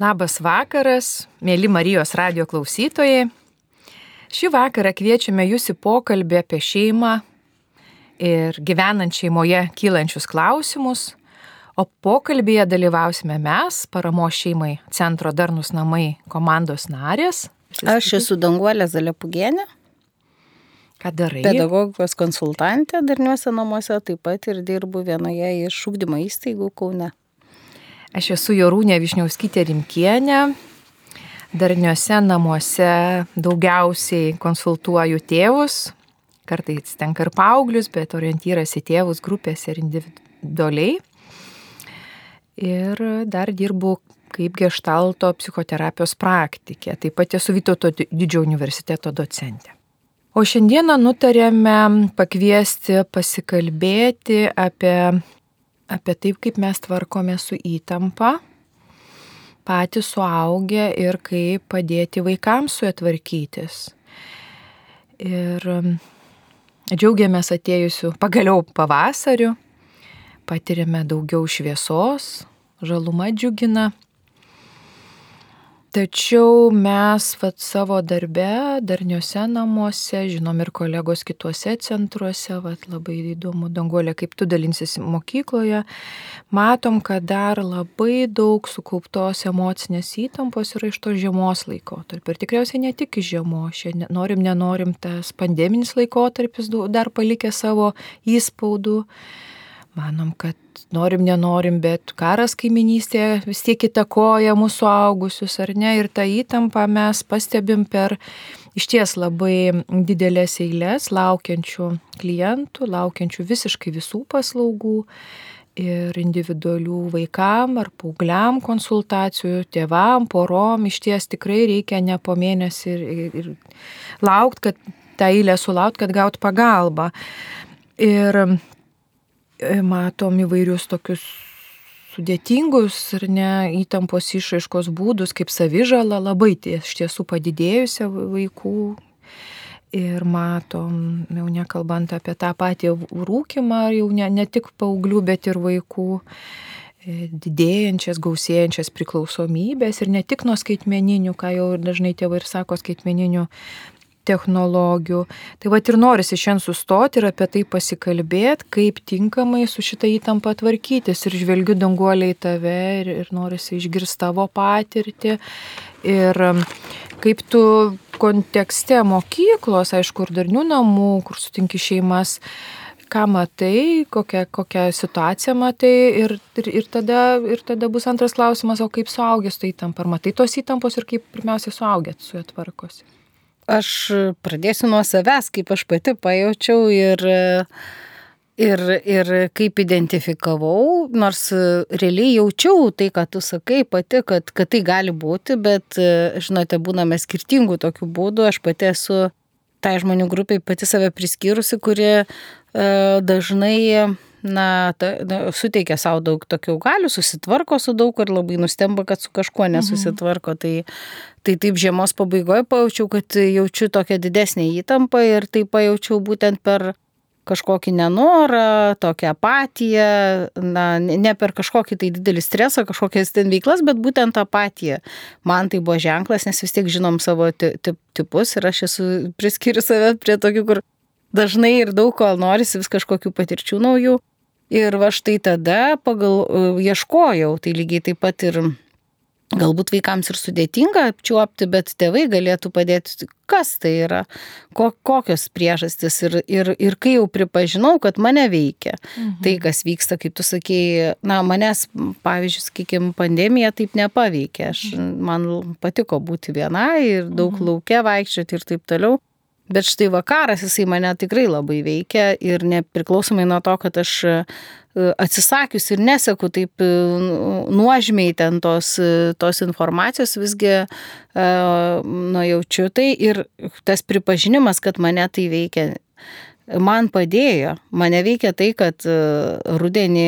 Labas vakaras, mėly Marijos radio klausytojai. Šį vakarą kviečiame jūs į pokalbį apie šeimą ir gyvenant šeimoje kylančius klausimus, o pokalbėje dalyvausime mes, paramo šeimai Centro Darnus namai komandos narės. Aš esu Danguolė Zalepugienė. Ką darai? Pedagogikos konsultantė Darniuose namuose, taip pat ir dirbu vienoje iš šūkdymo įstaigų Kaune. Aš esu Jorūnė Višniauskytė Rimkienė. Darniuose namuose daugiausiai konsultuoju tėvus, kartais tenka ir paauglius, bet orientyras į tėvus grupėse ir individualiai. Ir dar dirbu kaip gestalto psichoterapijos praktikė. Taip pat esu Vytauto didžiojo universiteto docentė. O šiandieną nutarėme pakviesti pasikalbėti apie apie taip, kaip mes tvarkome su įtampa, patys suaugę ir kaip padėti vaikams su atvarkytis. Ir um, džiaugiamės atėjusiu pagaliau pavasariu, patiriame daugiau šviesos, žaluma džiugina Tačiau mes vat, savo darbe, darniuose namuose, žinom ir kolegos kituose centruose, vat, labai įdomu, Danguolė, kaip tu dalinsis mokykloje, matom, kad dar labai daug sukauptos emocinės įtampos yra iš to žiemos laikotarpio. Ir tikriausiai ne tik iš žiemos, šiandien norim, nenorim, tas pandeminis laikotarpis dar palikė savo įspaudų. Manom, kad norim, nenorim, bet karas kaiminystėje vis tiek įtakoja mūsų augusius, ar ne? Ir tą įtampą mes pastebim per iš ties labai didelės eilės laukiančių klientų, laukiančių visiškai visų paslaugų ir individualių vaikam ar paaugliam konsultacijų, tėvam, porom, iš ties tikrai reikia ne po mėnesį ir, ir, ir laukti, kad tą eilę sulaukti, kad gaut pagalbą. Ir matom įvairius tokius sudėtingus ir ne įtampos išraiškos būdus, kaip savižala, labai iš tiesų padidėjusią vaikų. Ir matom, jau nekalbant apie tą patį rūkimą, jau ne, ne tik paauglių, bet ir vaikų e, didėjančias, gausėjančias priklausomybės ir ne tik nuo skaitmeninių, ką jau dažnai tėvai ir sako, skaitmeninių technologijų. Tai va ir norisi šiandien sustoti ir apie tai pasikalbėti, kaip tinkamai su šitą įtampą tvarkytis. Ir žvelgiu danguoliai tave ir, ir norisi išgirsti tavo patirtį. Ir um, kaip tu kontekste mokyklos, aišku, ir darnių namų, kur sutinki šeimas, ką matai, kokią, kokią situaciją matai ir, ir, ir, tada, ir tada bus antras klausimas, o kaip suaugęs tai įtampa, ar matai tos įtampos ir kaip pirmiausia suaugęs su juo tvarkosi. Aš pradėsiu nuo savęs, kaip aš pati pajaučiau ir, ir, ir kaip identifikavau, nors realiai jaučiau tai, ką tu sakai pati, kad, kad tai gali būti, bet, žinote, būname skirtingų tokių būdų. Aš pati esu tai žmonių grupiai pati save priskyrusi, kurie dažnai na, ta, na, suteikia savo daug tokių galių, susitvarko su daug ir labai nustemba, kad su kažkuo mhm. nesusitvarko. Mhm. Tai, tai taip žiemos pabaigoje pajaučiau, kad jaučiu tokią didesnį įtampą ir tai pajaučiau būtent per kažkokį nenorą, tokią apatiją, na, ne per kažkokį tai didelį stresą, kažkokias ten veiklas, bet būtent apatiją. Man tai buvo ženklas, nes vis tiek žinom savo tipus ir aš esu priskiriu save prie tokių, kur dažnai ir daug ko norisi vis kažkokių patirčių naujų. Ir va štai tada pagal e, ieškojau, tai lygiai taip pat ir galbūt vaikams ir sudėtinga apčiuopti, bet tėvai galėtų padėti, kas tai yra, ko, kokios priežastys. Ir, ir, ir kai jau pripažinau, kad mane veikia, mhm. tai kas vyksta, kaip tu sakei, na, manęs, pavyzdžiui, sakykime, pandemija taip nepaveikė. Aš, mhm. Man patiko būti vienai ir daug mhm. laukia vaikščioti ir taip toliau. Bet štai vakaras jisai mane tikrai labai veikia ir nepriklausomai nuo to, kad aš e, atsisakius ir neseku taip e, nuožmiai ten tos, e, tos informacijos, visgi nujaučiu tai ir tas pripažinimas, kad mane tai veikia, man padėjo. Mane veikia tai, kad rudenį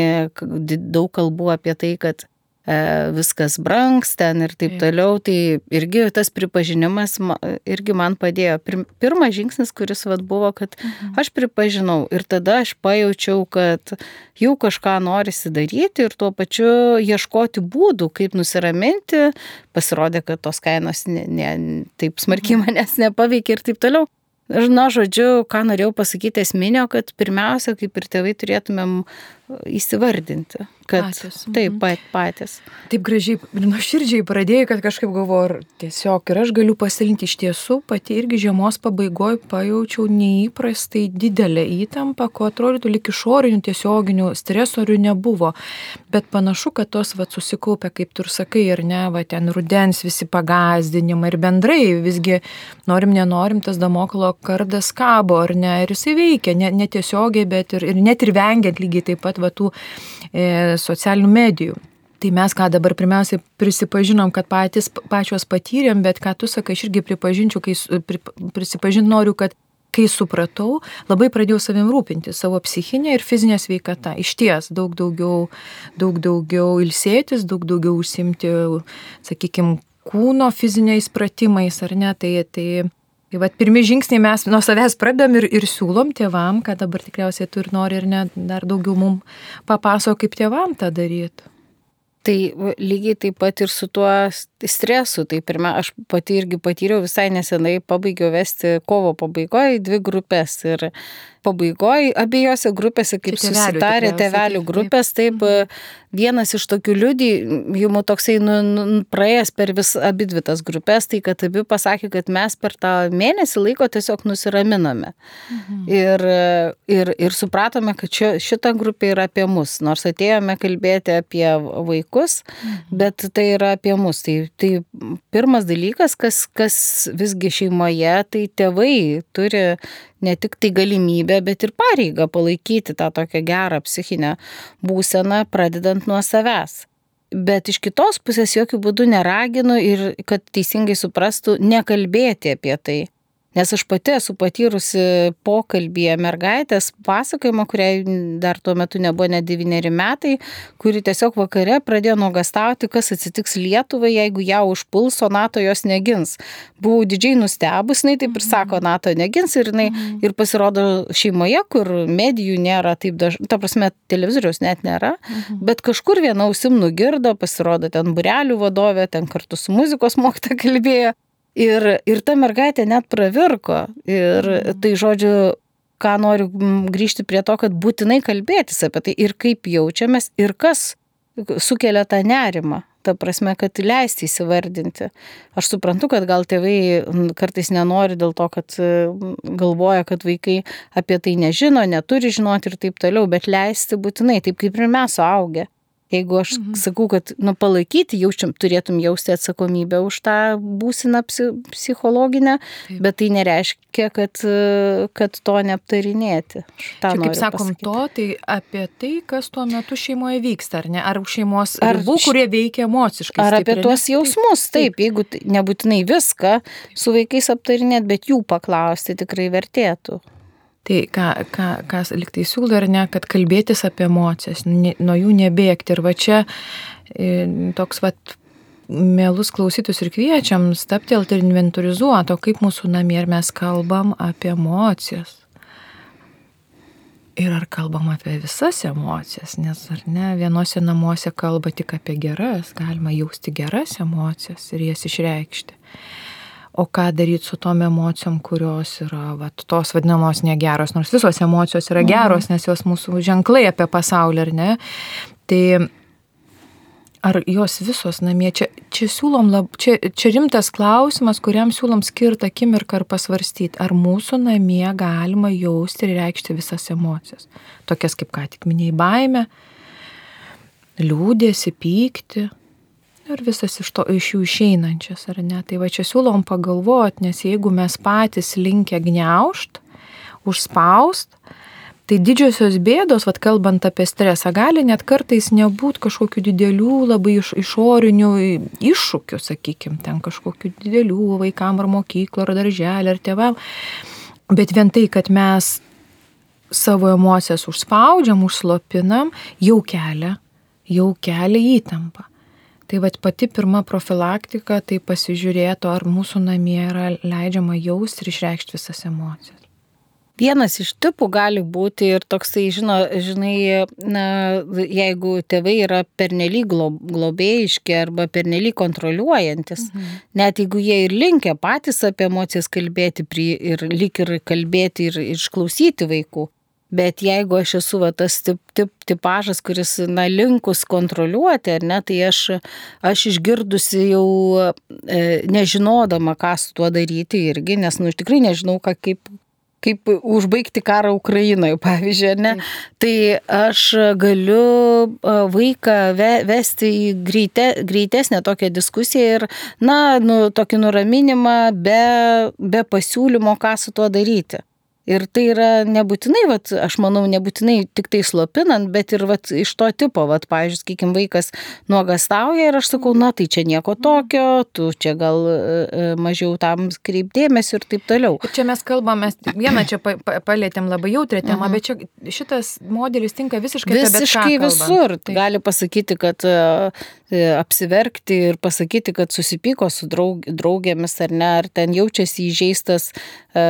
daug kalbų apie tai, kad viskas brangs ten ir taip toliau, tai irgi tas pripažinimas irgi man padėjo. Pirmas žingsnis, kuris vad buvo, kad mhm. aš pripažinau ir tada aš pajaučiau, kad jau kažką norisi daryti ir tuo pačiu ieškoti būdų, kaip nusiraminti. Pasirodė, kad tos kainos ne, ne, taip smarkiai mhm. manęs nepaveikia ir taip toliau. Na, žodžiu, ką norėjau pasakyti esminio, kad pirmiausia, kaip ir tėvai, turėtumėm įsivardinti, kad patys. taip, mhm. pat, patys. Taip gražiai ir nuoširdžiai pradėjai, kad kažkaip galvoju, tiesiog ir aš galiu pasilinti iš tiesų, pati irgi žiemos pabaigoje pajaučiau neįprastai didelę įtampą, ko atrodytų lik išorinių tiesioginių stresorių nebuvo. Bet panašu, kad tos va susikaupia, kaip tu ir sakai, ir ne, va ten rudens visi pagazdinimai ir bendrai visgi norim, nenorim, tas damoklo kardas kabo, ar ne, ir jisai veikia, ne, netiesiogiai, bet ir, ir net ir vengiant lygiai taip pat va tų e, socialinių medijų. Tai mes ką dabar pirmiausiai prisipažinom, kad patys, pačios patyrėm, bet ką tu sakai, aš irgi pripažinčiau, kai pri, prisipažinti noriu, kad kai supratau, labai pradėjau savim rūpinti, savo psichinę ir fizinę sveikatą. Iš ties daug daugiau, daug daugiau ilsėtis, daug daugiau užsimti, sakykime, kūno fiziniais pratimais, ar ne, tai, tai Tai vad pirmi žingsniai mes nuo savęs pradedam ir, ir siūlom tėvam, kad dabar tikriausiai tu ir nori ir net dar daugiau mums papasako, kaip tėvam tą daryti. Tai lygiai taip pat ir su tuo stresu. Tai pirmia, aš pati irgi patyriau visai nesenai, pabaigiau vesti kovo pabaigoje dvi grupės. Ir pabaigoje abiejose grupėse, kaip tėvelių, susitarė tėvelių grupės, taip, mhm. vienas iš tokių liudijimų toksai nu, nu, praėjęs per vis abi dvi tas grupės, tai kad abi pasakė, kad mes per tą mėnesį laiko tiesiog nusiraminame. Mhm. Ir, ir, ir supratome, kad šio, šita grupė yra apie mus, nors atėjome kalbėti apie vaikus, mhm. bet tai yra apie mus. Tai, tai pirmas dalykas, kas, kas visgi šeimoje, tai tėvai turi ne tik tai galimybę, bet ir pareigą palaikyti tą tokią gerą psichinę būseną, pradedant nuo savęs. Bet iš kitos pusės jokių būdų neraginu ir kad teisingai suprastų, nekalbėti apie tai. Nes aš pati esu patyrusi pokalbėje mergaitės pasakojimą, kuriai dar tuo metu nebuvo net devyneri metai, kuri tiesiog vakare pradėjo nuogastauti, kas atsitiks Lietuvai, jeigu ją užpuls, o NATO jos negins. Buvau didžiai nustebus, jinai taip ir sako, mhm. NATO negins ir, jinai, mhm. ir pasirodo šeimoje, kur medijų nėra taip dažnai, ta prasme, televizoriaus net nėra, mhm. bet kažkur viena ausim nugirdo, pasirodo ten burelių vadovė, ten kartu su muzikos mokyta kalbėjo. Ir, ir ta mergaitė net pravirko. Ir mhm. tai žodžiu, ką noriu grįžti prie to, kad būtinai kalbėtis apie tai ir kaip jaučiamės ir kas sukelia tą nerimą. Ta prasme, kad leisti įsivardinti. Aš suprantu, kad gal tėvai kartais nenori dėl to, kad galvoja, kad vaikai apie tai nežino, neturi žinoti ir taip toliau, bet leisti būtinai, taip kaip ir mes suaugę. Jeigu aš mhm. sakau, kad nu, palaikyti, jaučiam, turėtum jausti atsakomybę už tą būsiną psichologinę, Taip. bet tai nereiškia, kad, kad to neaptarinėti. Čia, kaip sakom, pasakyti. to, tai apie tai, kas tuo metu šeimoje vyksta, ar ne? Ar šeimos ar ribų, kurie veikia emociškai. Ar apie tuos jausmus, taip, taip, jeigu nebūtinai viską su vaikais aptarinėti, bet jų paklausti tikrai vertėtų. Tai ką, ką, kas liktai siūlo ar ne, kad kalbėtis apie emocijas, ne, nuo jų nebėgti. Ir va čia e, toks va mielus klausytus ir kviečiam staptelti ir inventorizuoti, o kaip mūsų namie ir mes kalbam apie emocijas. Ir ar kalbam apie visas emocijas, nes ar ne, vienose namuose kalba tik apie geras, galima jausti geras emocijas ir jas išreikšti o ką daryti su tom emocijom, kurios yra vat, tos vadinamos negeros, nors visos emocijos yra geros, nes jos mūsų ženklai apie pasaulį, ar ne? Tai ar jos visos namie, čia, čia siūlom, lab, čia, čia rimtas klausimas, kuriam siūlom skirtą akimirką ir pasvarstyti, ar mūsų namie galima jausti ir reikšti visas emocijas. Tokias kaip ką tik minėjai baime, liūdėsi, pykti, ir visas iš, to, iš jų išeinančias, ar ne? Tai va čia siūlom pagalvoti, nes jeigu mes patys linkę gniaužt, užspaust, tai didžiosios bėdos, vad kalbant apie stresą, gali net kartais nebūti kažkokių didelių, labai iš, išorinių iššūkių, sakykime, ten kažkokių didelių vaikam ar mokyklų, ar darželį, ar tėvam. Bet vien tai, kad mes savo emocijas užspaudžiam, užslopinam, jau kelia, jau kelia įtampą. Tai vad pati pirma profilaktika, tai pasižiūrėtų, ar mūsų namie yra leidžiama jausti ir išreikšti visas emocijas. Vienas iš tipų gali būti ir toksai, žino, žinai, na, jeigu tėvai yra pernelyg globėjiški arba pernelyg kontroliuojantis, mhm. net jeigu jie ir linkia patys apie emocijas kalbėti ir lyg ir kalbėti ir išklausyti vaikų. Bet jeigu aš esu va, tas tip, tip, tipažas, kuris na, linkus kontroliuoti, ne, tai aš, aš išgirdusi jau e, nežinodama, ką su tuo daryti irgi, nes nu, tikrai nežinau, ką, kaip, kaip užbaigti karą Ukrainoje, pavyzdžiui, ne? Taip. Tai aš galiu vaiką vesti į greite, greitesnę tokią diskusiją ir, na, nu, tokį nuraminimą be, be pasiūlymo, ką su tuo daryti. Ir tai yra nebūtinai, vat, aš manau, nebūtinai tik tai slopinant, bet ir vat, iš to tipo, vat, pavyzdžiui, sakykime, vaikas nuogastauja ir aš sakau, na tai čia nieko tokio, tu čia gal e, mažiau tam kreipdėmėsi ir taip toliau. Ir čia mes kalbame, vieną čia palėtėm labai jautrę temą, mhm. bet čia šitas modelis tinka visiškai Visiškai visur. Tai. Gali pasakyti, kad e, e, apsiverkti ir pasakyti, kad susipyko su draug, draugėmis ar ne, ar ten jaučiasi įžeistas e,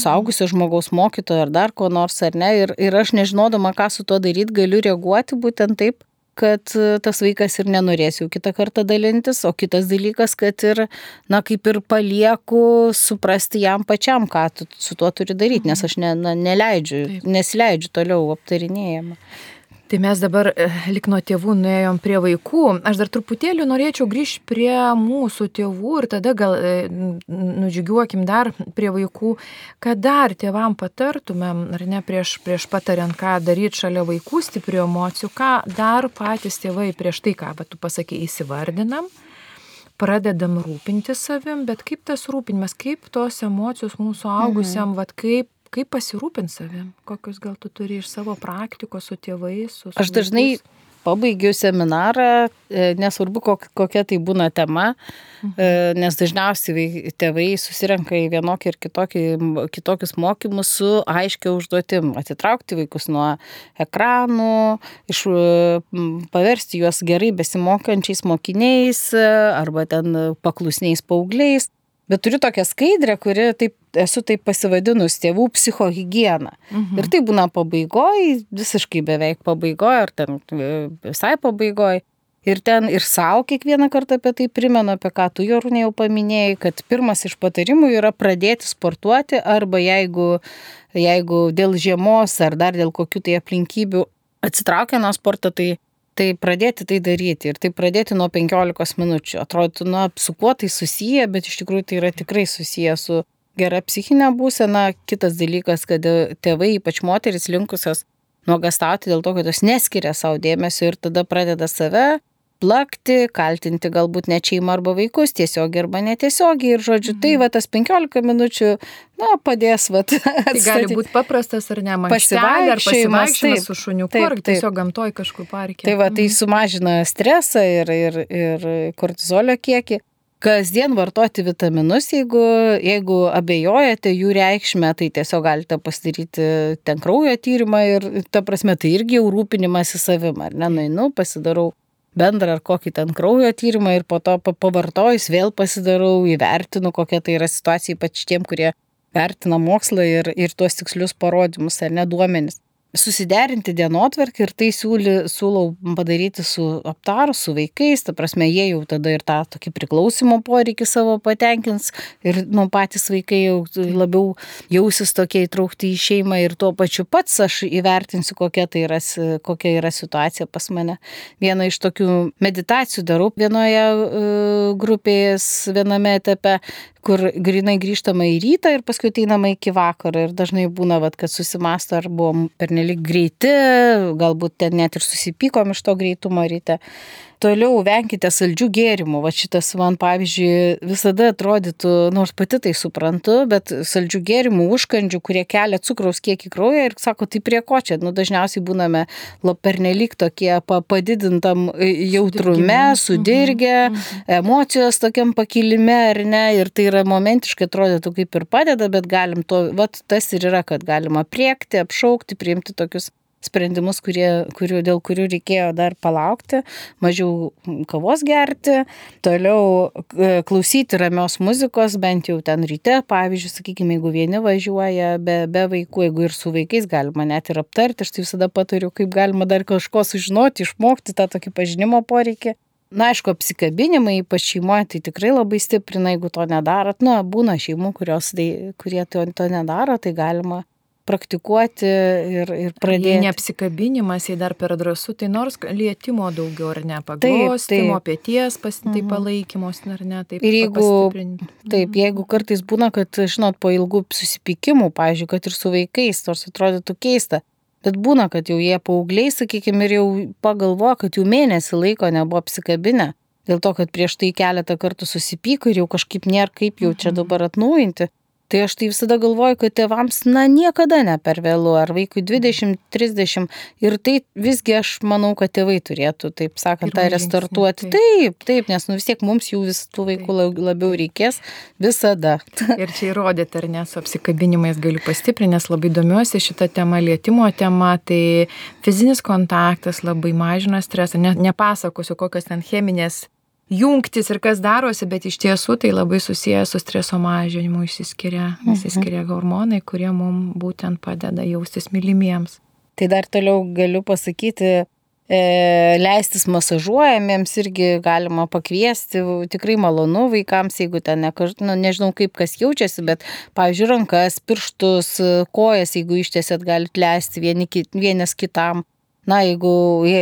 saugus suaugusio žmogaus mokytojo ar dar ko nors ar ne. Ir, ir aš nežinodama, ką su tuo daryti, galiu reaguoti būtent taip, kad e, tas vaikas ir nenorės jau kitą kartą dalintis, o kitas dalykas, kad ir, na, kaip ir palieku suprasti jam pačiam, ką tu su tuo turi daryti, nes aš ne, na, neleidžiu, Taip. nesileidžiu toliau aptarinėjama. Tai mes dabar e, lik nuo tėvų nuėjom prie vaikų. Aš dar truputėlį norėčiau grįžti prie mūsų tėvų ir tada gal e, nudžiugiuokim dar prie vaikų, ką dar tėvam patartumėm, ar ne prieš, prieš patariant, ką daryti šalia vaikų stiprių emocijų, ką dar patys tėvai prieš tai, ką tu pasakai, įsivardinam pradedam rūpinti savim, bet kaip tas rūpinimas, kaip tos emocijos mūsų augusiam, mhm. vad kaip kaip pasirūpint savim? Kokius gal tu turi iš savo praktikos su tėvais? Su Aš dažnai pabaigiu seminarą, e, nesvarbu kokia tai būna tema, mhm. E, nes dažniausiai tėvai susirenka į vienokį ir kitokį, kitokius mokymus su aiškia užduotim - atitraukti vaikus nuo ekranų, iš, paversti juos gerai besimokančiais mokiniais arba ten paklusniais paaugliais. Bet turiu tokią skaidrę, kuri taip, esu taip pasivadinus tėvų psichohigiena. Mhm. Ir tai būna pabaigoje, visiškai beveik pabaigoje, ar ten e, visai pabaigoje. Ir ten ir savo kiekvieną kartą apie tai primenu, apie ką tu Jorūnė jau paminėjai, kad pirmas iš patarimų yra pradėti sportuoti arba jeigu, jeigu dėl žiemos ar dar dėl kokių tai aplinkybių atsitraukia nuo sporto, tai tai pradėti tai daryti ir tai pradėti nuo 15 minučių. Atrodytų, na, su kuo tai susiję, bet iš tikrųjų tai yra tikrai susiję su gera psichinė būsena. Kitas dalykas, kad tėvai, ypač moteris, linkusios nuogastauti dėl to, kad jos neskiria savo dėmesio ir tada pradeda save plakti, kaltinti galbūt ne šeimą arba vaikus, tiesiog arba netiesiogiai. Ir žodžiu, tai mhm. va tas 15 minučių, na, padės, va. Tai gali būti paprastas ar ne, pasivaikščiojimas su šuniuku, ar tiesiog gamtoj kažkur parke. Tai va, tai mhm. sumažina stresą ir, ir, ir kortizolio kiekį. Kasdien vartoti vitaminus, jeigu, jeigu abejojate jų reikšmę, tai tiesiog galite pasidaryti ten kraujo tyrimą ir, ta prasme, tai irgi jau rūpinimas į savimą, ar ne, nueinu, pasidarau bendrą ar kokį ten kraujo tyrimą ir po to pavartojus vėl pasidarau, įvertinu, kokia tai yra situacija, ypač tiem, kurie vertina mokslą ir, ir tuos tikslius parodymus ar neduomenis susiderinti dienotvarkį ir tai siūly, siūlau padaryti su aptaru, su vaikais, ta prasme, jie jau tada ir tą tokį priklausimo poreikį savo patenkins ir nu, patys vaikai jau labiau jausis tokie įtraukti į šeimą ir tuo pačiu pats aš įvertinsiu, kokia tai yra, kokia yra situacija pas mane. Viena iš tokių meditacijų darau vienoje uh, grupėje, viename etape, kur grinai grįžtama į rytą ir paskui einama iki vakaro. Ir dažnai būna, vat, kad susimasto, ar buvom pernelik greiti, galbūt ten net ir susipykom iš to greitumo ryte. Toliau venkite saldžių gėrimų. Va šitas man, pavyzdžiui, visada atrodytų, nors pati tai suprantu, bet saldžių gėrimų, užkandžių, kurie kelia cukraus kiekį kraują ir sako, tai prie ko čia? Nu, dažniausiai būname pernelyg tokie padidintam e, jautrume, sudirgę, mhm. mhm. emocijos tokiam pakilime ar ne. Ir tai yra momentiškai atrodytų kaip ir padeda, bet galim to, va tas ir yra, kad galima priekti, apšaukti, priimti tokius sprendimus, kurie, kurių, dėl kurių reikėjo dar palaukti, mažiau kavos gerti, toliau e, klausyti ramios muzikos, bent jau ten ryte, pavyzdžiui, sakykime, jeigu vieni važiuoja be, be vaikų, jeigu ir su vaikais galima net ir aptarti, aš tai visada patariu, kaip galima dar kažko sužinoti, išmokti tą tokį pažinimo poreikį. Na, aišku, apsikabinimai, ypač šeimoje, tai tikrai labai stiprina, jeigu to nedarot. Na, būna šeimų, kurios, tai, kurie to, to nedaro, tai galima praktikuoti ir, ir pradėti. Jei neapsikabinimas, jei dar per drąsų, tai nors lietimo daugiau ar ne, paglostimo, pėties pasitai mhm. palaikymos, ar ne, taip. Ir jeigu, taip, mhm. jeigu kartais būna, kad, žinot, po ilgų susipykimų, pažiūrėjau, kad ir su vaikais, nors atrodytų keista, Bet būna, kad jau jie paaugliai, sakykime, ir jau pagalvo, kad jų mėnesį laiko nebuvo apsikabinę. Dėl to, kad prieš tai keletą kartų susipyko ir jau kažkaip nėra kaip jau čia mhm. dabar atnaujinti. Tai aš tai visada galvoju, kad tėvams, na, niekada ne per vėlų, ar vaikui 20, 30. Ir tai visgi aš manau, kad tėvai turėtų, taip sakant, tą restartuoti. Taip. taip, taip, nes nu vis tiek mums jų vis tų vaikų taip. labiau reikės visada. Ir čia įrodėte, ar ne, su apsikabinimais galiu pastiprinti, nes labai domiuosi šitą temą, lietimo temą, tai fizinis kontaktas labai mažina stresą. Ne, nepasakosiu, kokios ten cheminės jungtis ir kas darosi, bet iš tiesų tai labai susijęs su streso mažinimu išsiskiria, mhm. išsiskiria hormonai, kurie mums būtent padeda jaustis mylimiems. Tai dar toliau galiu pasakyti, e, leistis masažuojamiems irgi galima pakviesti, tikrai malonu vaikams, jeigu ten, ne, nu, nežinau kaip kas jaučiasi, bet, pavyzdžiui, rankas, pirštus, kojas, jeigu ištiesėt, galite leisti vieni, vienas kitam. Na, jeigu e,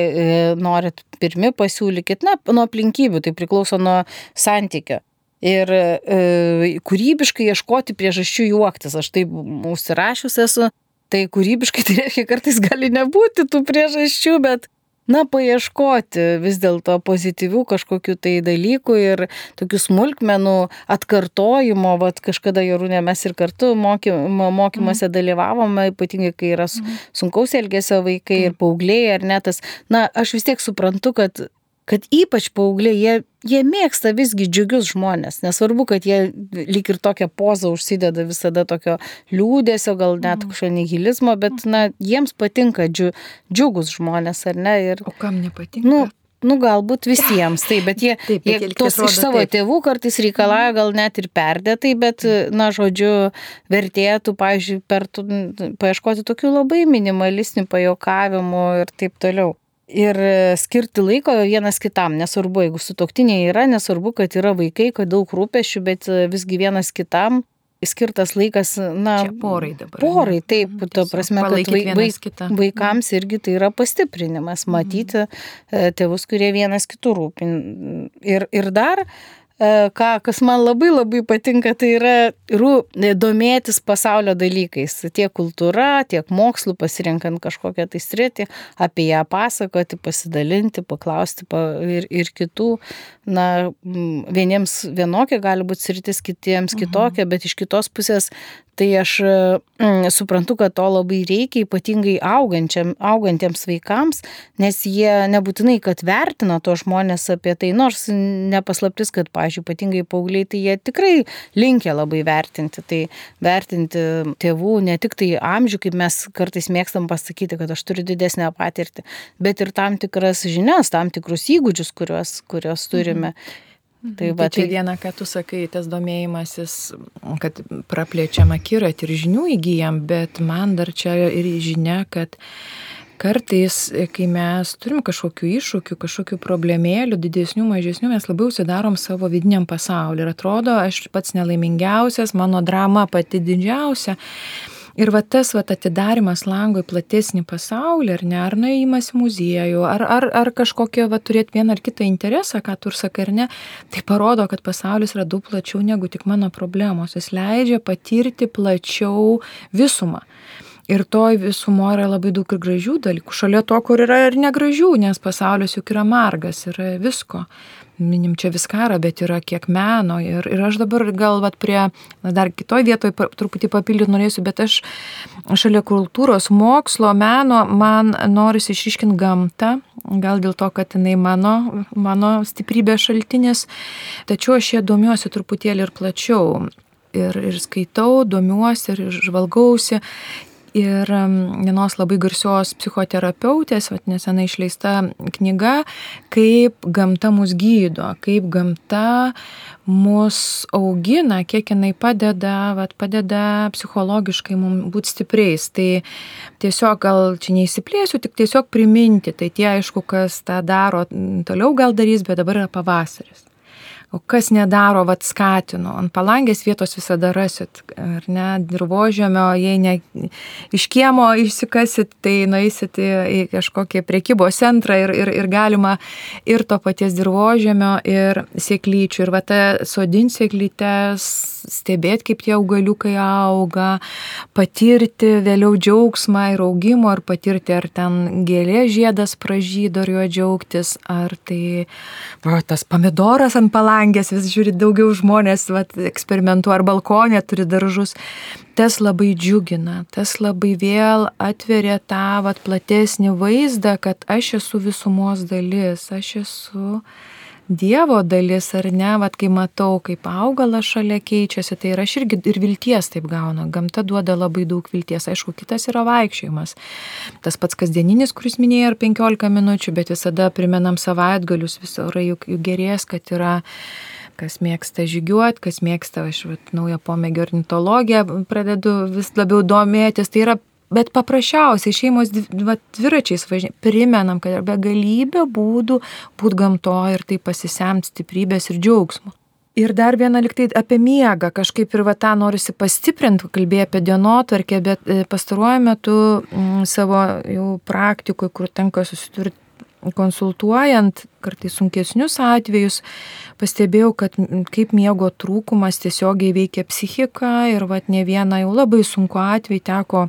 norit pirmi, pasiūlykit, na, nuo aplinkybių, tai priklauso nuo santykio. Ir e, kūrybiškai ieškoti priežasčių juoktis, aš taip užsirašius esu, tai kūrybiškai tai reiškia kartais gali nebūti tų priežasčių, bet na, paieškoti vis dėlto pozityvių kažkokių tai dalykų ir tokių smulkmenų atkartojimo, vad kažkada Jorūnė mes ir kartu moky, mokymuose mm. dalyvavome, ypatingai kai yra mm. sunkaus elgesio vaikai mm. ir paaugliai ar netas. Na, aš vis tiek suprantu, kad kad ypač paaugliai, jie, jie mėgsta visgi džiugius žmonės. Nesvarbu, kad jie lyg ir tokią pozą užsideda visada tokio liūdėsio, gal net mhm. kažkokio nihilizmo, bet na, jiems patinka džiu, džiugus žmonės, ar ne? Ir, o kam nepatinka? Nu, Nu, galbūt visiems, taip, bet jie, taip, bet jie tos iš savo taip. tėvų kartais reikalauja gal net ir perdėtai, bet, na, žodžiu, vertėtų, pavyzdžiui, per, paieškoti tokių labai minimalistinių pajokavimų ir taip toliau ir skirti laiko vienas kitam, nesvarbu, jeigu sutoktiniai yra, nesvarbu, kad yra vaikai, kad daug rūpešių, bet visgi vienas kitam skirtas laikas, na, Čia porai dabar. Porai, taip, mhm, to prasme, kad vaik, vaik, vaikams irgi tai yra pastiprinimas, mhm. matyti mhm. tėvus, kurie vienas kitų rūpin. Ir, ir dar E, ką, kas man labai labai patinka, tai yra rū, e, domėtis pasaulio dalykais, tiek kultūra, tiek mokslu, pasirinkant kažkokią tai sritį, apie ją pasakoti, pasidalinti, paklausti pa, ir, ir kitų. Na, vieniems vienokia gali būti sritis, kitiems mhm. kitokia, mhm. bet iš kitos pusės Tai aš mm, suprantu, kad to labai reikia, ypatingai augantiems vaikams, nes jie nebūtinai, kad vertina to žmonės apie tai, nors nepaslaptis, kad, pažiūrėjau, ypatingai paaugliai, tai jie tikrai linkia labai vertinti. Tai vertinti tėvų ne tik tai amžių, kaip mes kartais mėgstam pasakyti, kad aš turiu didesnę patirtį, bet ir tam tikras žinias, tam tikrus įgūdžius, kuriuos, kuriuos turime. Mhm. Tai, tai va, tai, tai viena, ką tu sakai, tas domėjimasis, kad praplečiam akiratį ir žinių įgyjam, bet man dar čia ir žinia, kad kartais, kai mes turim kažkokių iššūkių, kažkokių problemėlių, didesnių, mažesnių, mes labiau užsidarom savo vidiniam pasauliu ir atrodo, aš pats nelaimingiausias, mano drama pati didžiausia. Ir va tas va atidarimas lango į platesnį pasaulį, ar ne, ar nuėjimas į muziejų, ar, ar, ar kažkokią va turėti vieną ar kitą interesą, ką tu ir sakai, ar ne, tai parodo, kad pasaulis yra daug plačiau negu tik mano problemos. Jis leidžia patirti plačiau visumą. Ir toj visumo yra labai daug ir gražių dalykų, šalia to, kur yra ir negražių, nes pasaulis juk yra margas, yra visko. Minim čia viskarą, bet yra kiek meno. Ir, ir aš dabar gal vat, prie, na, dar kitoj vietoje truputį papildyti norėsiu, bet aš šalia kultūros, mokslo, meno, man norisi išriškinti gamtą, gal dėl to, kad jinai mano, mano stiprybė šaltinis, tačiau aš ją domiuosi truputėlį ir plačiau. Ir, ir skaitau, domiuosi ir žvalgausi ir vienos labai garsios psichoterapeutės, vat, nesenai išleista knyga, kaip gamta mus gydo, kaip gamta mus augina, kiek jinai padeda, vat, padeda psichologiškai mums būti stipriais. Tai tiesiog gal čia neįsiplėsiu, tik tiesiog priminti, tai tie aišku, kas tą daro, toliau gal darys, bet dabar yra pavasaris. O kas nedaro, vad skatinu. Ant palangės vietos visada rasit, ar ne, dirbožėmio, jei ne iš kiemo išsikasit, tai nueisit į, į kažkokį priekybos centrą ir, ir, ir galima ir to paties dirbožėmio, ir sėklyčių. Ir va ta sodin sėklytės, stebėti, kaip tie augaliukai auga, patirti vėliau džiaugsmą ir augimo, ar patirti, ar ten gėlė žiedas pražydo, ar juo džiaugtis, ar tai va, tas pomidoras ant palangės langės, vis žiūri daugiau žmonės, vat, eksperimentų ar balkonė turi daržus. Tas labai džiugina, tas labai vėl atveria tą vat, platesnį vaizdą, kad aš esu visumos dalis, aš esu Dievo dalis ar ne, vad kai matau, kaip augalas šalia keičiasi, tai ir aš irgi ir vilties taip gaunu. Gamta duoda labai daug vilties. Aišku, kitas yra vaikščiojimas. Tas pats kasdieninis, kuris minėjo, ar 15 minučių, bet visada primenam savaitgalius, vis orai juk, juk gerės, kad yra kas mėgsta žygiuoti, kas mėgsta, aš vat, naują pomėgio ornitologiją pradedu vis labiau domėtis. Tai yra Bet paprasčiausiai šeimos dviračiais važinė, primenam, kad yra begalybė būdų būti gamtoje ir tai pasisemti stiprybės ir džiaugsmo. Ir dar viena liktai apie miegą, kažkaip ir va tą norisi pastiprinti, kalbėjai apie dienotvarkę, bet e, pastaruoju metu m, savo jau praktikoje, kur tenka susidurti konsultuojant kartais sunkesnius atvejus, pastebėjau, kad kaip miego trūkumas tiesiogiai veikia psichiką ir vat ne vieną jau labai sunku atvejį teko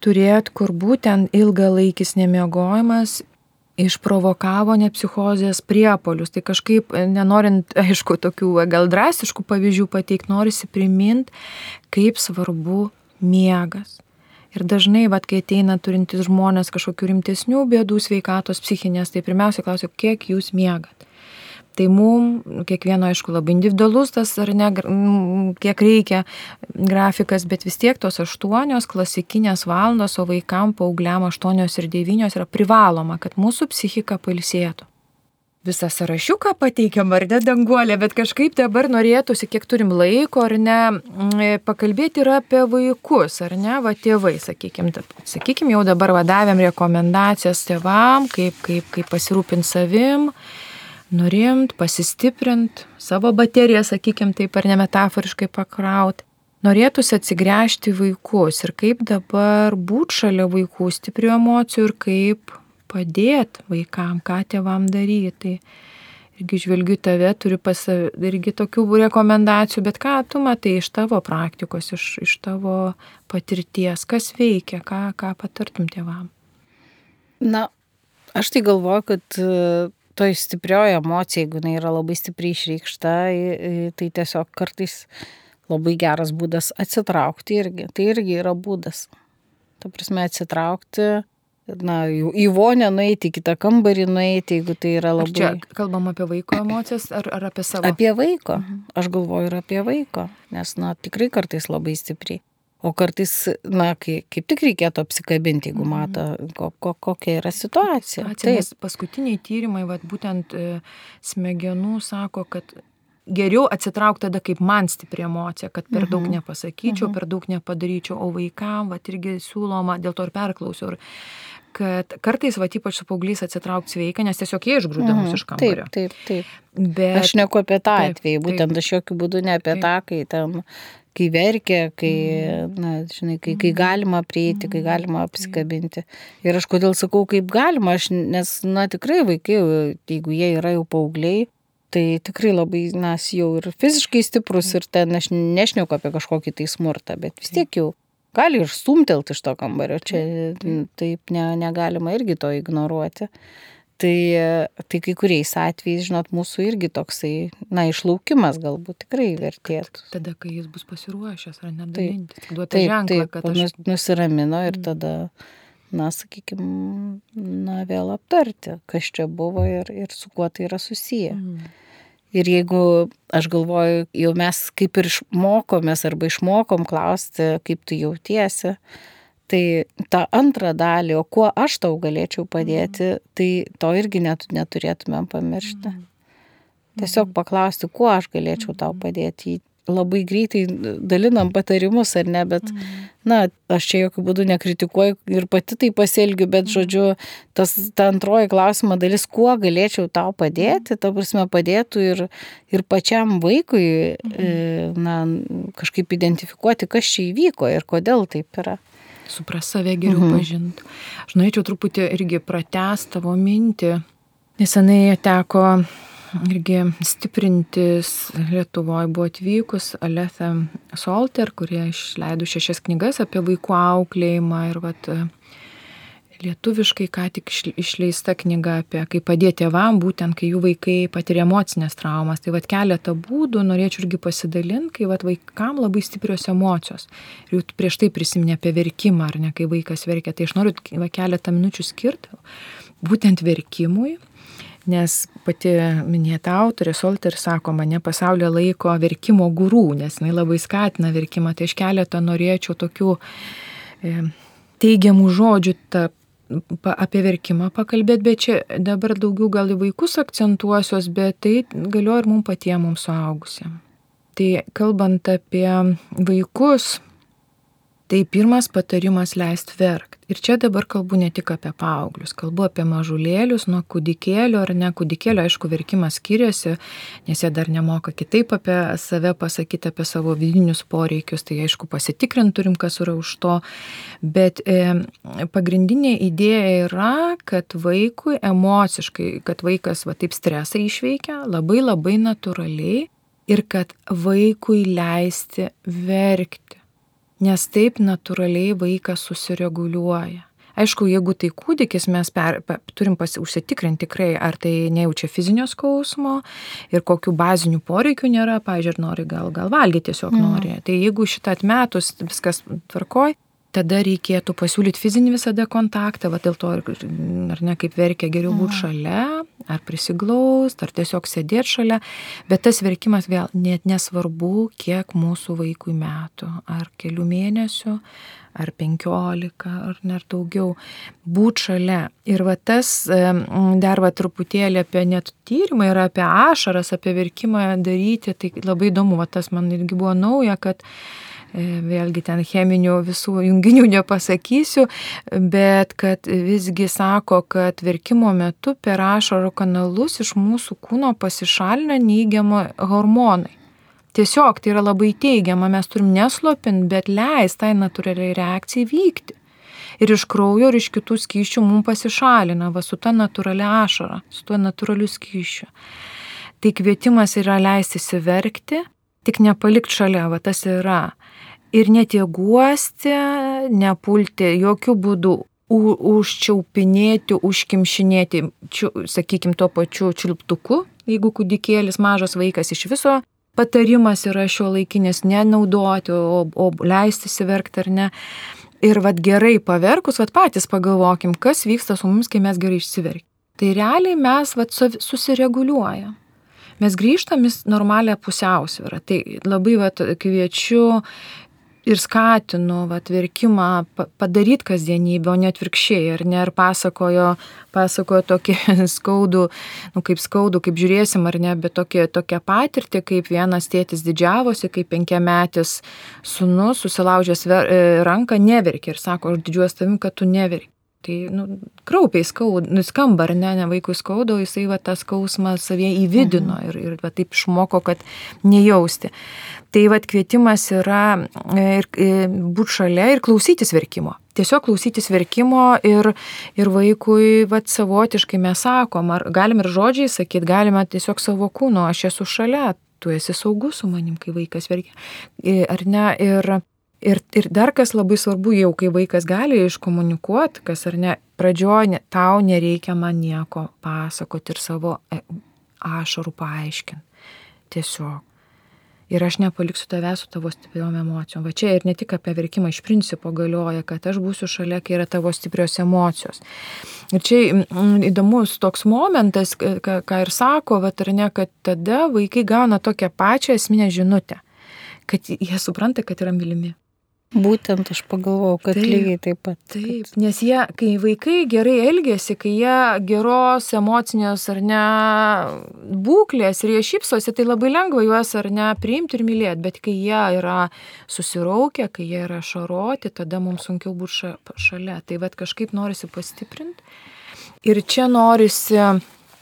turėti, kur būtent ilgalaikis nemiegojimas išprovokavo nepsichozės priepolius. Tai kažkaip, nenorint, aišku, tokių gal drastiškų pavyzdžių pateikti, norisi priminti, kaip svarbu miegas. Ir dažnai, vat, kai ateina turintys žmonės kažkokių rimtesnių bėdų sveikatos psichinės, tai pirmiausia klausiu, kiek jūs miegat. Tai mums, kiekvieno, aišku, labai individualus tas ar ne, kiek reikia grafikas, bet vis tiek tos aštuonios klasikinės valandos, o vaikam, paaugliam aštuonios ir devynios yra privaloma, kad mūsų psichika palsėtų visą sąrašiuką pateikiam, ar ne, danguolė, bet kažkaip dabar norėtųsi, kiek turim laiko, ar ne, pakalbėti ir apie vaikus, ar ne, va tėvai, sakykime, sakykime, jau dabar vadavėm rekomendacijas tėvam, kaip, kaip, kaip pasirūpinti savim, nurimt, pasistiprint, savo bateriją, sakykime, taip ar ne metaforiškai pakrauti. Norėtųsi atsigręžti vaikus ir kaip dabar būti šalia vaikų stiprių emocijų ir kaip padėti vaikam, ką tėvam daryti. Tai irgi žvelgiu tave, turiu pas irgi tokių rekomendacijų, bet ką tu matai iš tavo praktikos, iš, iš tavo patirties, kas veikia, ką, ką patartum tėvam? Na, aš tai galvoju, kad e, toj stiprioji emocija, jeigu jinai yra labai stipriai išreikšta, tai tiesiog kartais labai geras būdas atsitraukti irgi. Tai irgi yra būdas. Ta prasme, atsitraukti na, į vonę nueiti, į kitą kambarį nueiti, jeigu tai yra labai... Ar čia kalbam apie vaiko emocijas ar, ar apie savo? Apie vaiko. Mhm. Aš galvoju ir apie vaiko, nes, na, tikrai kartais labai stipriai. O kartais, na, kai, kaip tik reikėtų apsikabinti, jeigu mhm. mato, ko, ko, kokia yra situacija. Taip. Paskutiniai tyrimai, vat, būtent e, smegenų sako, kad geriau atsitraukti tada, kaip man stipri emocija, kad per daug mhm. nepasakyčiau, per daug nepadaryčiau, o vaikam, va, irgi siūloma, dėl to ir perklausiau. Ir kad kartais, va, ypač su paauglys atsitraukti sveika, nes tiesiog jie išgrūda mus iš kambario. Taip, taip, taip. Bet... Aš neku apie tą taip, atvejį, būtent taip. aš jokių būdų ne apie taip. tą, kai tam kai verkia, kai, mm. na, žinai, kai, kai galima prieiti, kai galima apsikabinti. Ir aš kodėl sakau, kaip galima, aš, nes, na, tikrai vaikai, jeigu jie yra jau paaugliai, tai tikrai labai, nas, jau ir fiziškai stiprus ir ten aš nešneku apie kažkokį tai smurtą, bet vis tiek jau gali ir stumtelt iš to kambario, čia taip ne, negalima irgi to ignoruoti. Tai, tai kai kuriais atvejais, žinot, mūsų irgi toksai, na, išlaukimas galbūt tikrai vertėtų. Tada, kai jis bus pasiruošęs, ar nedalinti, duoti taip, ženklą, taip, kad aš... nusiramino ir mm. tada, na, sakykime, na, vėl aptarti, kas čia buvo ir, ir su kuo tai yra susiję. Mm. Ir jeigu aš galvoju, jau mes kaip ir išmokomės arba išmokom klausti, kaip tu jautiesi, Tai tą antrą dalį, o kuo aš tau galėčiau padėti, tai to irgi net, neturėtumėm pamiršti. Tiesiog paklausti, kuo aš galėčiau tau padėti. Labai greitai dalinam patarimus ar ne, bet, na, aš čia jokių būdų nekritikuoju ir pati tai pasielgiu, bet, žodžiu, tas, ta antroji klausimo dalis, kuo galėčiau tau padėti, ta prasme, padėtų ir, ir pačiam vaikui, e, na, kažkaip identifikuoti, kas čia įvyko ir kodėl taip yra supras save geriau mhm. pažinti. Aš norėčiau truputį irgi pratest tavo mintį. Nesenai teko irgi stiprintis Lietuvoje buvo atvykus Aletha Solter, kurie išleido šešias knygas apie vaikų auklėjimą ir vat, lietuviškai ką tik išleista knyga apie kaip padėti tėvam, būtent kai jų vaikai patiria emocinės traumas. Tai vad keletą būdų norėčiau irgi pasidalinti, kai vad vaikam labai stiprios emocijos. Ir jau prieš tai prisiminė apie verkimą, ar ne, kai vaikas verkia. Tai aš noriu va, keletą minučių skirti būtent verkimui. Nes pati minėta autorė Solter sako, mane pasaulyje laiko verkimo gurų, nes jinai labai skatina verkimą. Tai aš keletą norėčiau tokių e, teigiamų žodžių tarp apie verkimą pakalbėti, bet čia dabar daugiau gal į vaikus akcentuosios, bet tai galioja ir mums patiems, mums suaugusiems. Tai kalbant apie vaikus, Tai pirmas patarimas leisti verkti. Ir čia dabar kalbu ne tik apie paauglius, kalbu apie mažulėlius, nuo kūdikėlio ar ne kūdikėlio, aišku, verkimas skiriasi, nes jie dar nemoka kitaip apie save pasakyti, apie savo vidinius poreikius, tai aišku, pasitikrinti turim, kas yra už to. Bet e, pagrindinė idėja yra, kad vaikui emociškai, kad vaikas va taip stresą išveikia labai labai natūraliai ir kad vaikui leisti verkti nes taip natūraliai vaikas susireguliuoja. Aišku, jeigu tai kūdikis, mes per, per, turim pasi, užsitikrinti tikrai, ar tai nejaučia fizinio skausmo ir kokių bazinių poreikių nėra, pažiūrėjau, nori gal, gal valgyti tiesiog mm. nori. Tai jeigu šitą atmetus viskas tvarkoj, tada reikėtų pasiūlyti fizinį visada kontaktą, va dėl to, ar ne kaip verkia, geriau būti mhm. šalia, ar prisiglaust, ar tiesiog sėdėti šalia, bet tas verkimas vėl net nesvarbu, kiek mūsų vaikui metų, ar kelių mėnesių, ar penkiolika, ar net daugiau, būt šalia. Ir va tas dar va truputėlį apie net tyrimą ir apie ašaras, apie verkimą daryti, tai labai įdomu, va tas man irgi buvo nauja, kad vėlgi ten cheminių visų junginių nepasakysiu, bet kad visgi sako, kad verkimo metu per ašarų kanalus iš mūsų kūno pasišalina neigiamą hormonai. Tiesiog tai yra labai teigiama, mes turim neslopinti, bet leisti tai natūraliai reakcijai vykti. Ir iš kraujo, ir iš kitų skyšių mums pasišalina, va su ta natūralia ašara, su tuo natūraliu skyšiu. Tai kvietimas yra leisti įsiverkti, tik nepalikti šalia, va tas yra ir net jėguosti, nepulti jokių būdų užčiaupinėti, užkimšinėti, sakykime, tuo pačiu čiulptuku, jeigu kūdikėlis mažas vaikas iš viso. Patarimas yra šio laikinės nenaudoti, o, o leisti įsiverkti ar ne. Ir vad gerai paverkus, vad patys pagalvokim, kas vyksta su mums, kai mes gerai išsiverkim. Tai realiai mes vad susireguliuojam. Mes grįžtam į normalią pusiausvyrą. Tai labai vat, kviečiu ir skatinu vat verkimą padaryt kasdienybę, o ne atvirkščiai, ar ne, ar pasakojo, pasakojo tokį skaudų, nu kaip skaudų, kaip žiūrėsim, ar ne, bet tokia, tokia patirtį, kaip vienas tėtis didžiavosi, kaip penkiametis sunus susilaužęs ranką neverkė ir sako, aš didžiuosi tavim, kad tu neverki. Tai, nu, kraupiai skauda, nuskamba, ar ne, ne vaikui skauda, jisai va tą skausmą savie įvidino mhm. ir, ir va taip išmoko, kad nejausti. Tai vad kvietimas yra e, ir, e, būti šalia ir klausytis verkimo. Tiesiog klausytis verkimo ir, ir vaikui vat, savotiškai mes sakom, ar galim ir žodžiai sakyti, galime tiesiog savo kūno, aš esu šalia, tu esi saugus su manim, kai vaikas verkia. Ar ne? Ir, ir, ir dar kas labai svarbu, jau kai vaikas gali iškomunikuoti, kas ar ne, pradžioje tau nereikia man nieko pasakoti ir savo ašarų paaiškinti. Tiesiog ir aš nepaliksiu tavęs su tavo stipriom emocijom. Va čia ir ne tik apie verkimą iš principo galioja, kad aš būsiu šalia, kai yra tavo stiprios emocijos. Ir čia įdomus toks momentas, ką ir sako, va ar ne, kad tada vaikai gauna tokią pačią esminę žinutę, kad jie supranta, kad yra mylimi. Būtent aš pagalvojau, kad taip, lygiai taip pat. Taip, nes jie, kai vaikai gerai elgesi, kai jie geros emocinės ar ne būklės ir jie šypsosi, tai labai lengva juos ar ne priimti ir mylėti, bet kai jie yra susiraukę, kai jie yra šaroti, tada mums sunkiau būti šalia. Tai vad kažkaip norisi pastiprinti. Ir čia norisi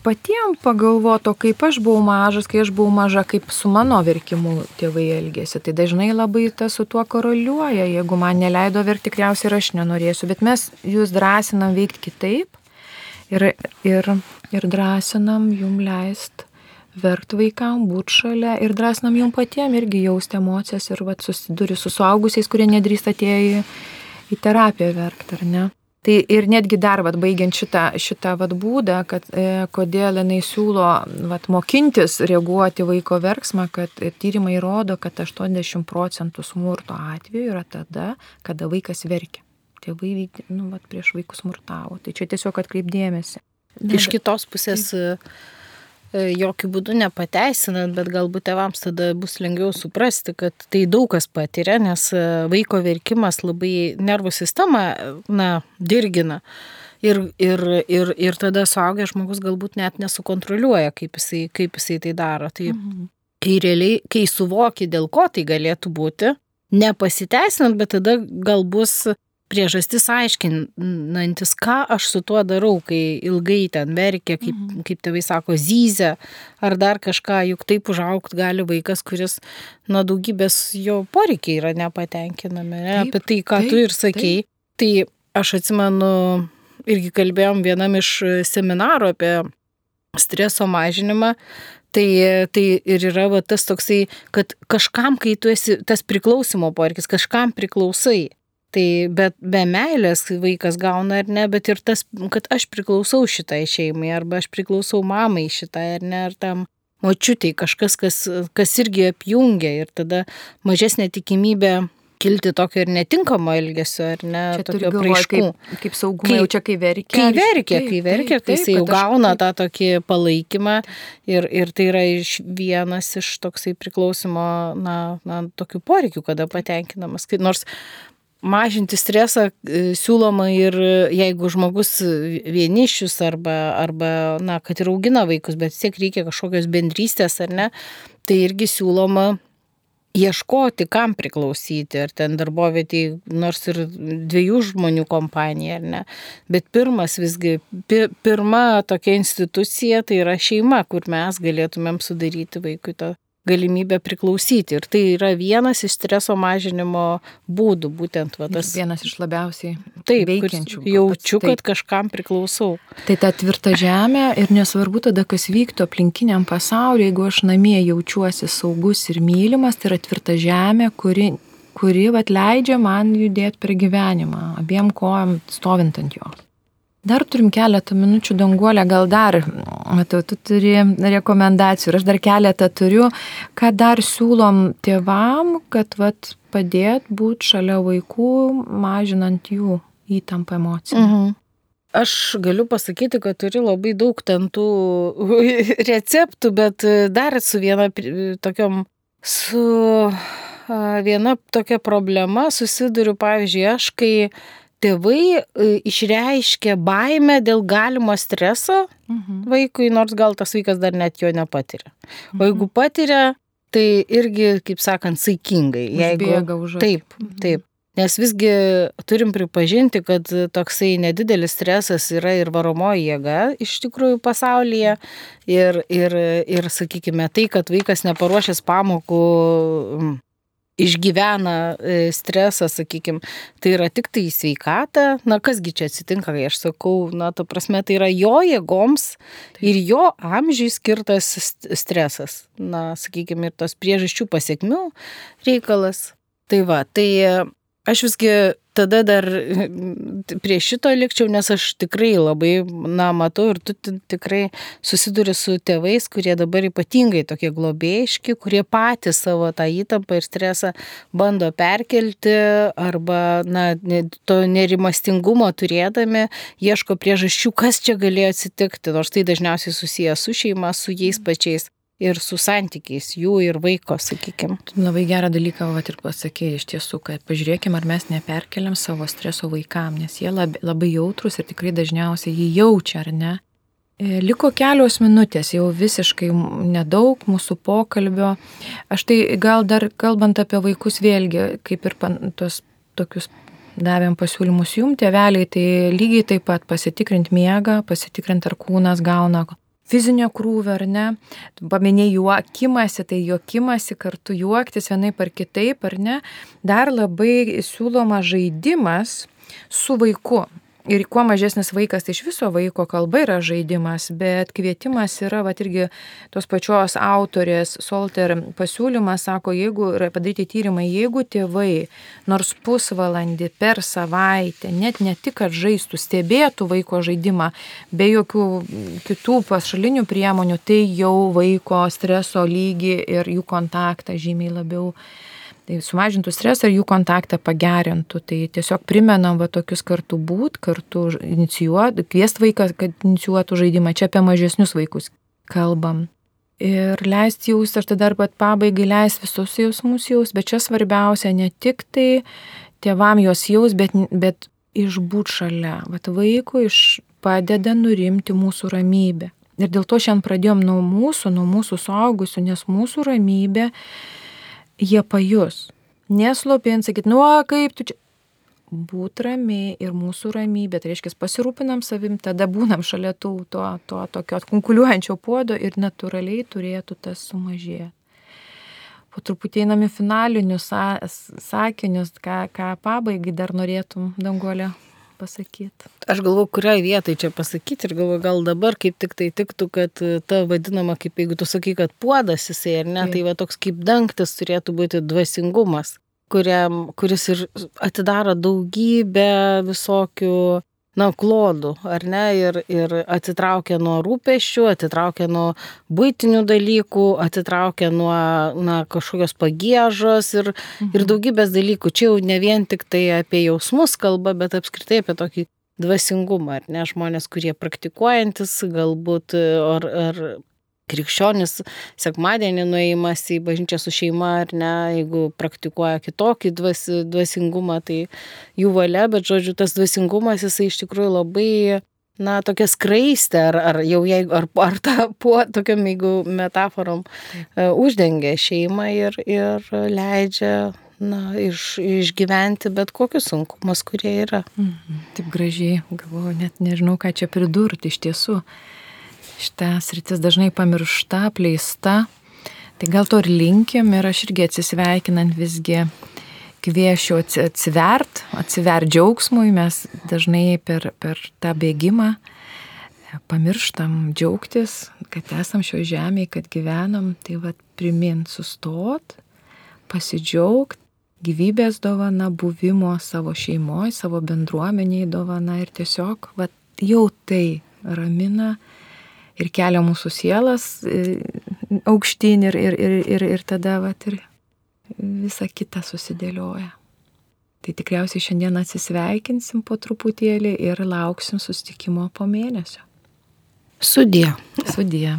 patiem pagalvoto, kaip aš buvau mažas, kai aš buvau maža, kaip su mano verkimu tėvai elgėsi. Tai dažnai labai tas su tuo koroliuoja. Jeigu man neleido verkti, tikriausiai ir aš nenorėsiu. Bet mes jūs drąsinam veikti kitaip ir, ir, ir drąsinam jum leist verkti vaikam, būti šalia ir drąsinam jum patiem irgi jausti emocijas ir vat, susiduri su suaugusiais, kurie nedrįsta atėję į, į terapiją verkti, ar ne. Tai ir netgi dar, vat, baigiant šitą, šitą vat, būdą, kad e, kodėl jinai siūlo vat, mokintis reaguoti vaiko verksmą, kad tyrimai rodo, kad 80 procentų smurto atveju yra tada, kada vaikas verkia. Tėvai vykdė, nu, vat, prieš vaikus smurtavo. Tai čia tiesiog atkreipdėmėsi. Iš kitos pusės. Taip E, jokių būdų nepateisinant, bet galbūt tevams tada bus lengviau suprasti, kad tai daug kas patiria, nes e, vaiko verkimas labai nervų sistemą, na, dirgina. Ir, ir, ir, ir tada suaugęs žmogus galbūt net nesukontroliuoja, kaip jisai, kaip jisai tai daro. Tai mhm. kai realiai, kai suvoki, dėl ko tai galėtų būti, nepasiteisinant, bet tada gal bus priežastis aiškinantis, ką aš su tuo darau, kai ilgai ten verkia, kaip, mhm. kaip tėvai sako, zyzia, ar dar kažką, juk taip užaukti gali vaikas, kuris nuo daugybės jo poreikiai yra nepatenkinami. Ne? Taip, Apie tai, ką taip, tu ir sakei. Taip. Tai aš atsimenu, irgi kalbėjom vienam iš seminarų apie streso mažinimą. Tai, tai ir yra va, tas toksai, kad kažkam, kai tu esi tas priklausimo poreikis, kažkam priklausai. Tai bet be meilės vaikas gauna ar ne, bet ir tas, kad aš priklausau šitai šeimai, arba aš priklausau mamai šitai ar ne, ar tam močiutei kažkas, kas, kas irgi apjungia ir tada mažesnė tikimybė kilti tokio ir netinkamo elgesio, ar ne, čia tokio praiškų. Kaip, kaip saugumą kai, jaučia, kai verkia. Kai verkia, kai verkia, tai jis jau gauna aš... tą tokį palaikymą ir, ir tai yra iš vienas iš toksai priklausimo, na, na tokių poreikių, kada patenkinamas. Nors mažinti stresą e, siūloma ir e, jeigu žmogus vienišius arba, arba na, kad ir augina vaikus, bet tiek reikia kažkokios bendrystės ar ne, tai irgi siūloma ieškoti, kam priklausyti, ar ten darbovietį, nors ir dviejų žmonių kompanija, ar ne. Bet pirmas visgi, pi, pirma tokia institucija tai yra šeima, kur mes galėtumėm sudaryti vaikui tą galimybę priklausyti. Ir tai yra vienas iš streso mažinimo būdų, būtent va, tas. Vienas iš labiausiai taip, veikiančių. Jaučiu, kad kažkam priklausau. Tai ta tvirta žemė ir nesvarbu tada, kas vyktų aplinkiniam pasauliu, jeigu aš namie jaučiuosi saugus ir mylimas, tai yra tvirta žemė, kuri kuri vat, leidžia man judėti per gyvenimą, abiem kojam stovint ant jos. Dar turim keletą minučių, danguolę, gal dar, matau, tu turi rekomendacijų ir aš dar keletą turiu, ką dar siūlom tėvam, kad vat, padėt būti šalia vaikų, mažinant jų įtampą emociją. Mhm. Aš galiu pasakyti, kad turi labai daug ten tų receptų, bet dar su viena tokiom, su viena tokia problema susiduriu, pavyzdžiui, aš kai tėvai e, išreiškia baimę dėl galimo streso mhm. vaikui, nors gal tas vaikas dar net jo nepatiria. O jeigu mhm. patiria, tai irgi, kaip sakant, saikingai. Jeigu, taip, mhm. taip. Nes visgi turim pripažinti, kad toksai nedidelis stresas yra ir varomoji jėga iš tikrųjų pasaulyje. Ir, ir, ir sakykime, tai, kad vaikas neparuošęs pamokų išgyvena e, stresą, sakykime, tai yra tik tai sveikata, na kasgi čia atsitinka, kai aš sakau, na ta prasme, tai yra jo jėgoms ir jo amžiui skirtas stresas, na sakykime, ir tos priežasčių pasiekmių reikalas. Tai va, tai aš visgi tada dar prie šito likčiau, nes aš tikrai labai, na, matau ir tu tikrai susiduri su tėvais, kurie dabar ypatingai tokie globėjiški, kurie patys savo tą įtampą ir stresą bando perkelti arba, na, to nerimastingumo turėdami, ieško priežasčių, kas čia galėjo atsitikti, nors tai dažniausiai susijęs su šeima, su jais pačiais. Ir su santykiais jų ir vaiko, sakykime. Labai gerą dalyką vat, ir pasakėjai iš tiesų, kad pažiūrėkime, ar mes neperkeliam savo streso vaikam, nes jie labai, labai jautrus ir tikrai dažniausiai jį jaučia, ar ne. E, liko kelios minutės, jau visiškai nedaug mūsų pokalbio. Aš tai gal dar kalbant apie vaikus vėlgi, kaip ir pan, tos tokius davėm pasiūlymus jum, tėveliai, tai lygiai taip pat pasitikrinti miegą, pasitikrinti ar kūnas gauna fizinio krūvio ar ne. Paminėjai juokimasi, tai juokimasi kartu juoktis vienai par kitaip ar ne. Dar labai siūloma žaidimas su vaiku. Ir kuo mažesnis vaikas, tai iš viso vaiko kalba yra žaidimas, bet kvietimas yra, va irgi tos pačios autorės Solter pasiūlymas, sako, jeigu yra padaryti tyrimai, jeigu tėvai nors pusvalandį per savaitę, net ne tik, kad žaistų, stebėtų vaiko žaidimą, be jokių kitų pašalinių priemonių, tai jau vaiko streso lygį ir jų kontaktą žymiai labiau tai sumažintų stresą ir jų kontaktą pagerintų. Tai tiesiog primenam va tokius kartu būt, kartu inicijuoti, kviest vaiką, kad inicijuotų žaidimą. Čia apie mažesnius vaikus kalbam. Ir leisti jaus, aš tada pat pabaigai leis visus jausmus jaus, bet čia svarbiausia ne tik tai tėvam jos jaus, bet, bet išbūt šalia. Vat vaikui iš padeda nurimti mūsų ramybę. Ir dėl to šiandien pradėjom nuo mūsų, nuo mūsų suaugusių, nes mūsų ramybė jie pajus. Neslopint, sakyt, nu, a, kaip tu čia. Būt ramiai ir mūsų ramybė, tai reiškia, pasirūpinam savim, tada būnam šalia tų, to, to tokio kunkuliuojančio puodo ir natūraliai turėtų tas sumažėti. Po truputį einam į finalinius sakinius, ką, ką pabaigai dar norėtum, Dangolė, pasakyti? Aš galvoju, kuriai vietai čia pasakyti ir galvoju, gal dabar kaip tik tai tiktų, kad e, ta vadinama, kaip jeigu tu sakai, kad puodas jisai, ar ne, tai va toks kaip dangtis turėtų būti dvasingumas, kuriam, kuris ir atidaro daugybę visokių na, klodų, ar ne, ir, ir atitraukia nuo rūpeščių, atitraukia nuo būtinių dalykų, atitraukia nuo na, kažkokios pagėžos ir, mhm. ir daugybės dalykų. Čia jau ne vien tik tai apie jausmus kalba, bet apskritai apie tokį dvasingumą, ar ne, žmonės, kurie praktikuojantis, galbūt ar, ar krikščionis sekmadienį nuėjimas į bažnyčią su šeima ar ne, jeigu praktikuoja kitokį dvas, dvasingumą, tai jų valia, bet žodžiu, tas dvasingumas jisai iš tikrųjų labai na, tokia skraistė, ar, ar jau jeigu, ar, ar tą po tokiam, jeigu metaforom, uh, uždengia šeimą ir, ir leidžia, na, iš, išgyventi bet kokius sunkumus, kurie yra. Mhm. Taip gražiai, galvoju, net nežinau, ką čia pridurti iš tiesų. Uh, šitą sritis dažnai pamiršta, pleista. Tai gal to ir linkim ir aš irgi atsisveikinant visgi kviešiu atsivert, atsivert džiaugsmui, mes dažnai per, per tą bėgimą pamirštam džiaugtis, kad esam šio žemėje, kad gyvenam, tai vad primint, sustot, pasidžiaugt, gyvybės dovana, buvimo savo šeimoje, savo bendruomeniai dovana ir tiesiog, vad jau tai ramina ir kelia mūsų sielas e, aukštyn ir, ir, ir, ir, ir tada vat, ir visa kita susidėlioja. Tai tikriausiai šiandien atsisveikinsim po truputėlį ir lauksim sustikimo po mėnesio. Sudie. Sudie.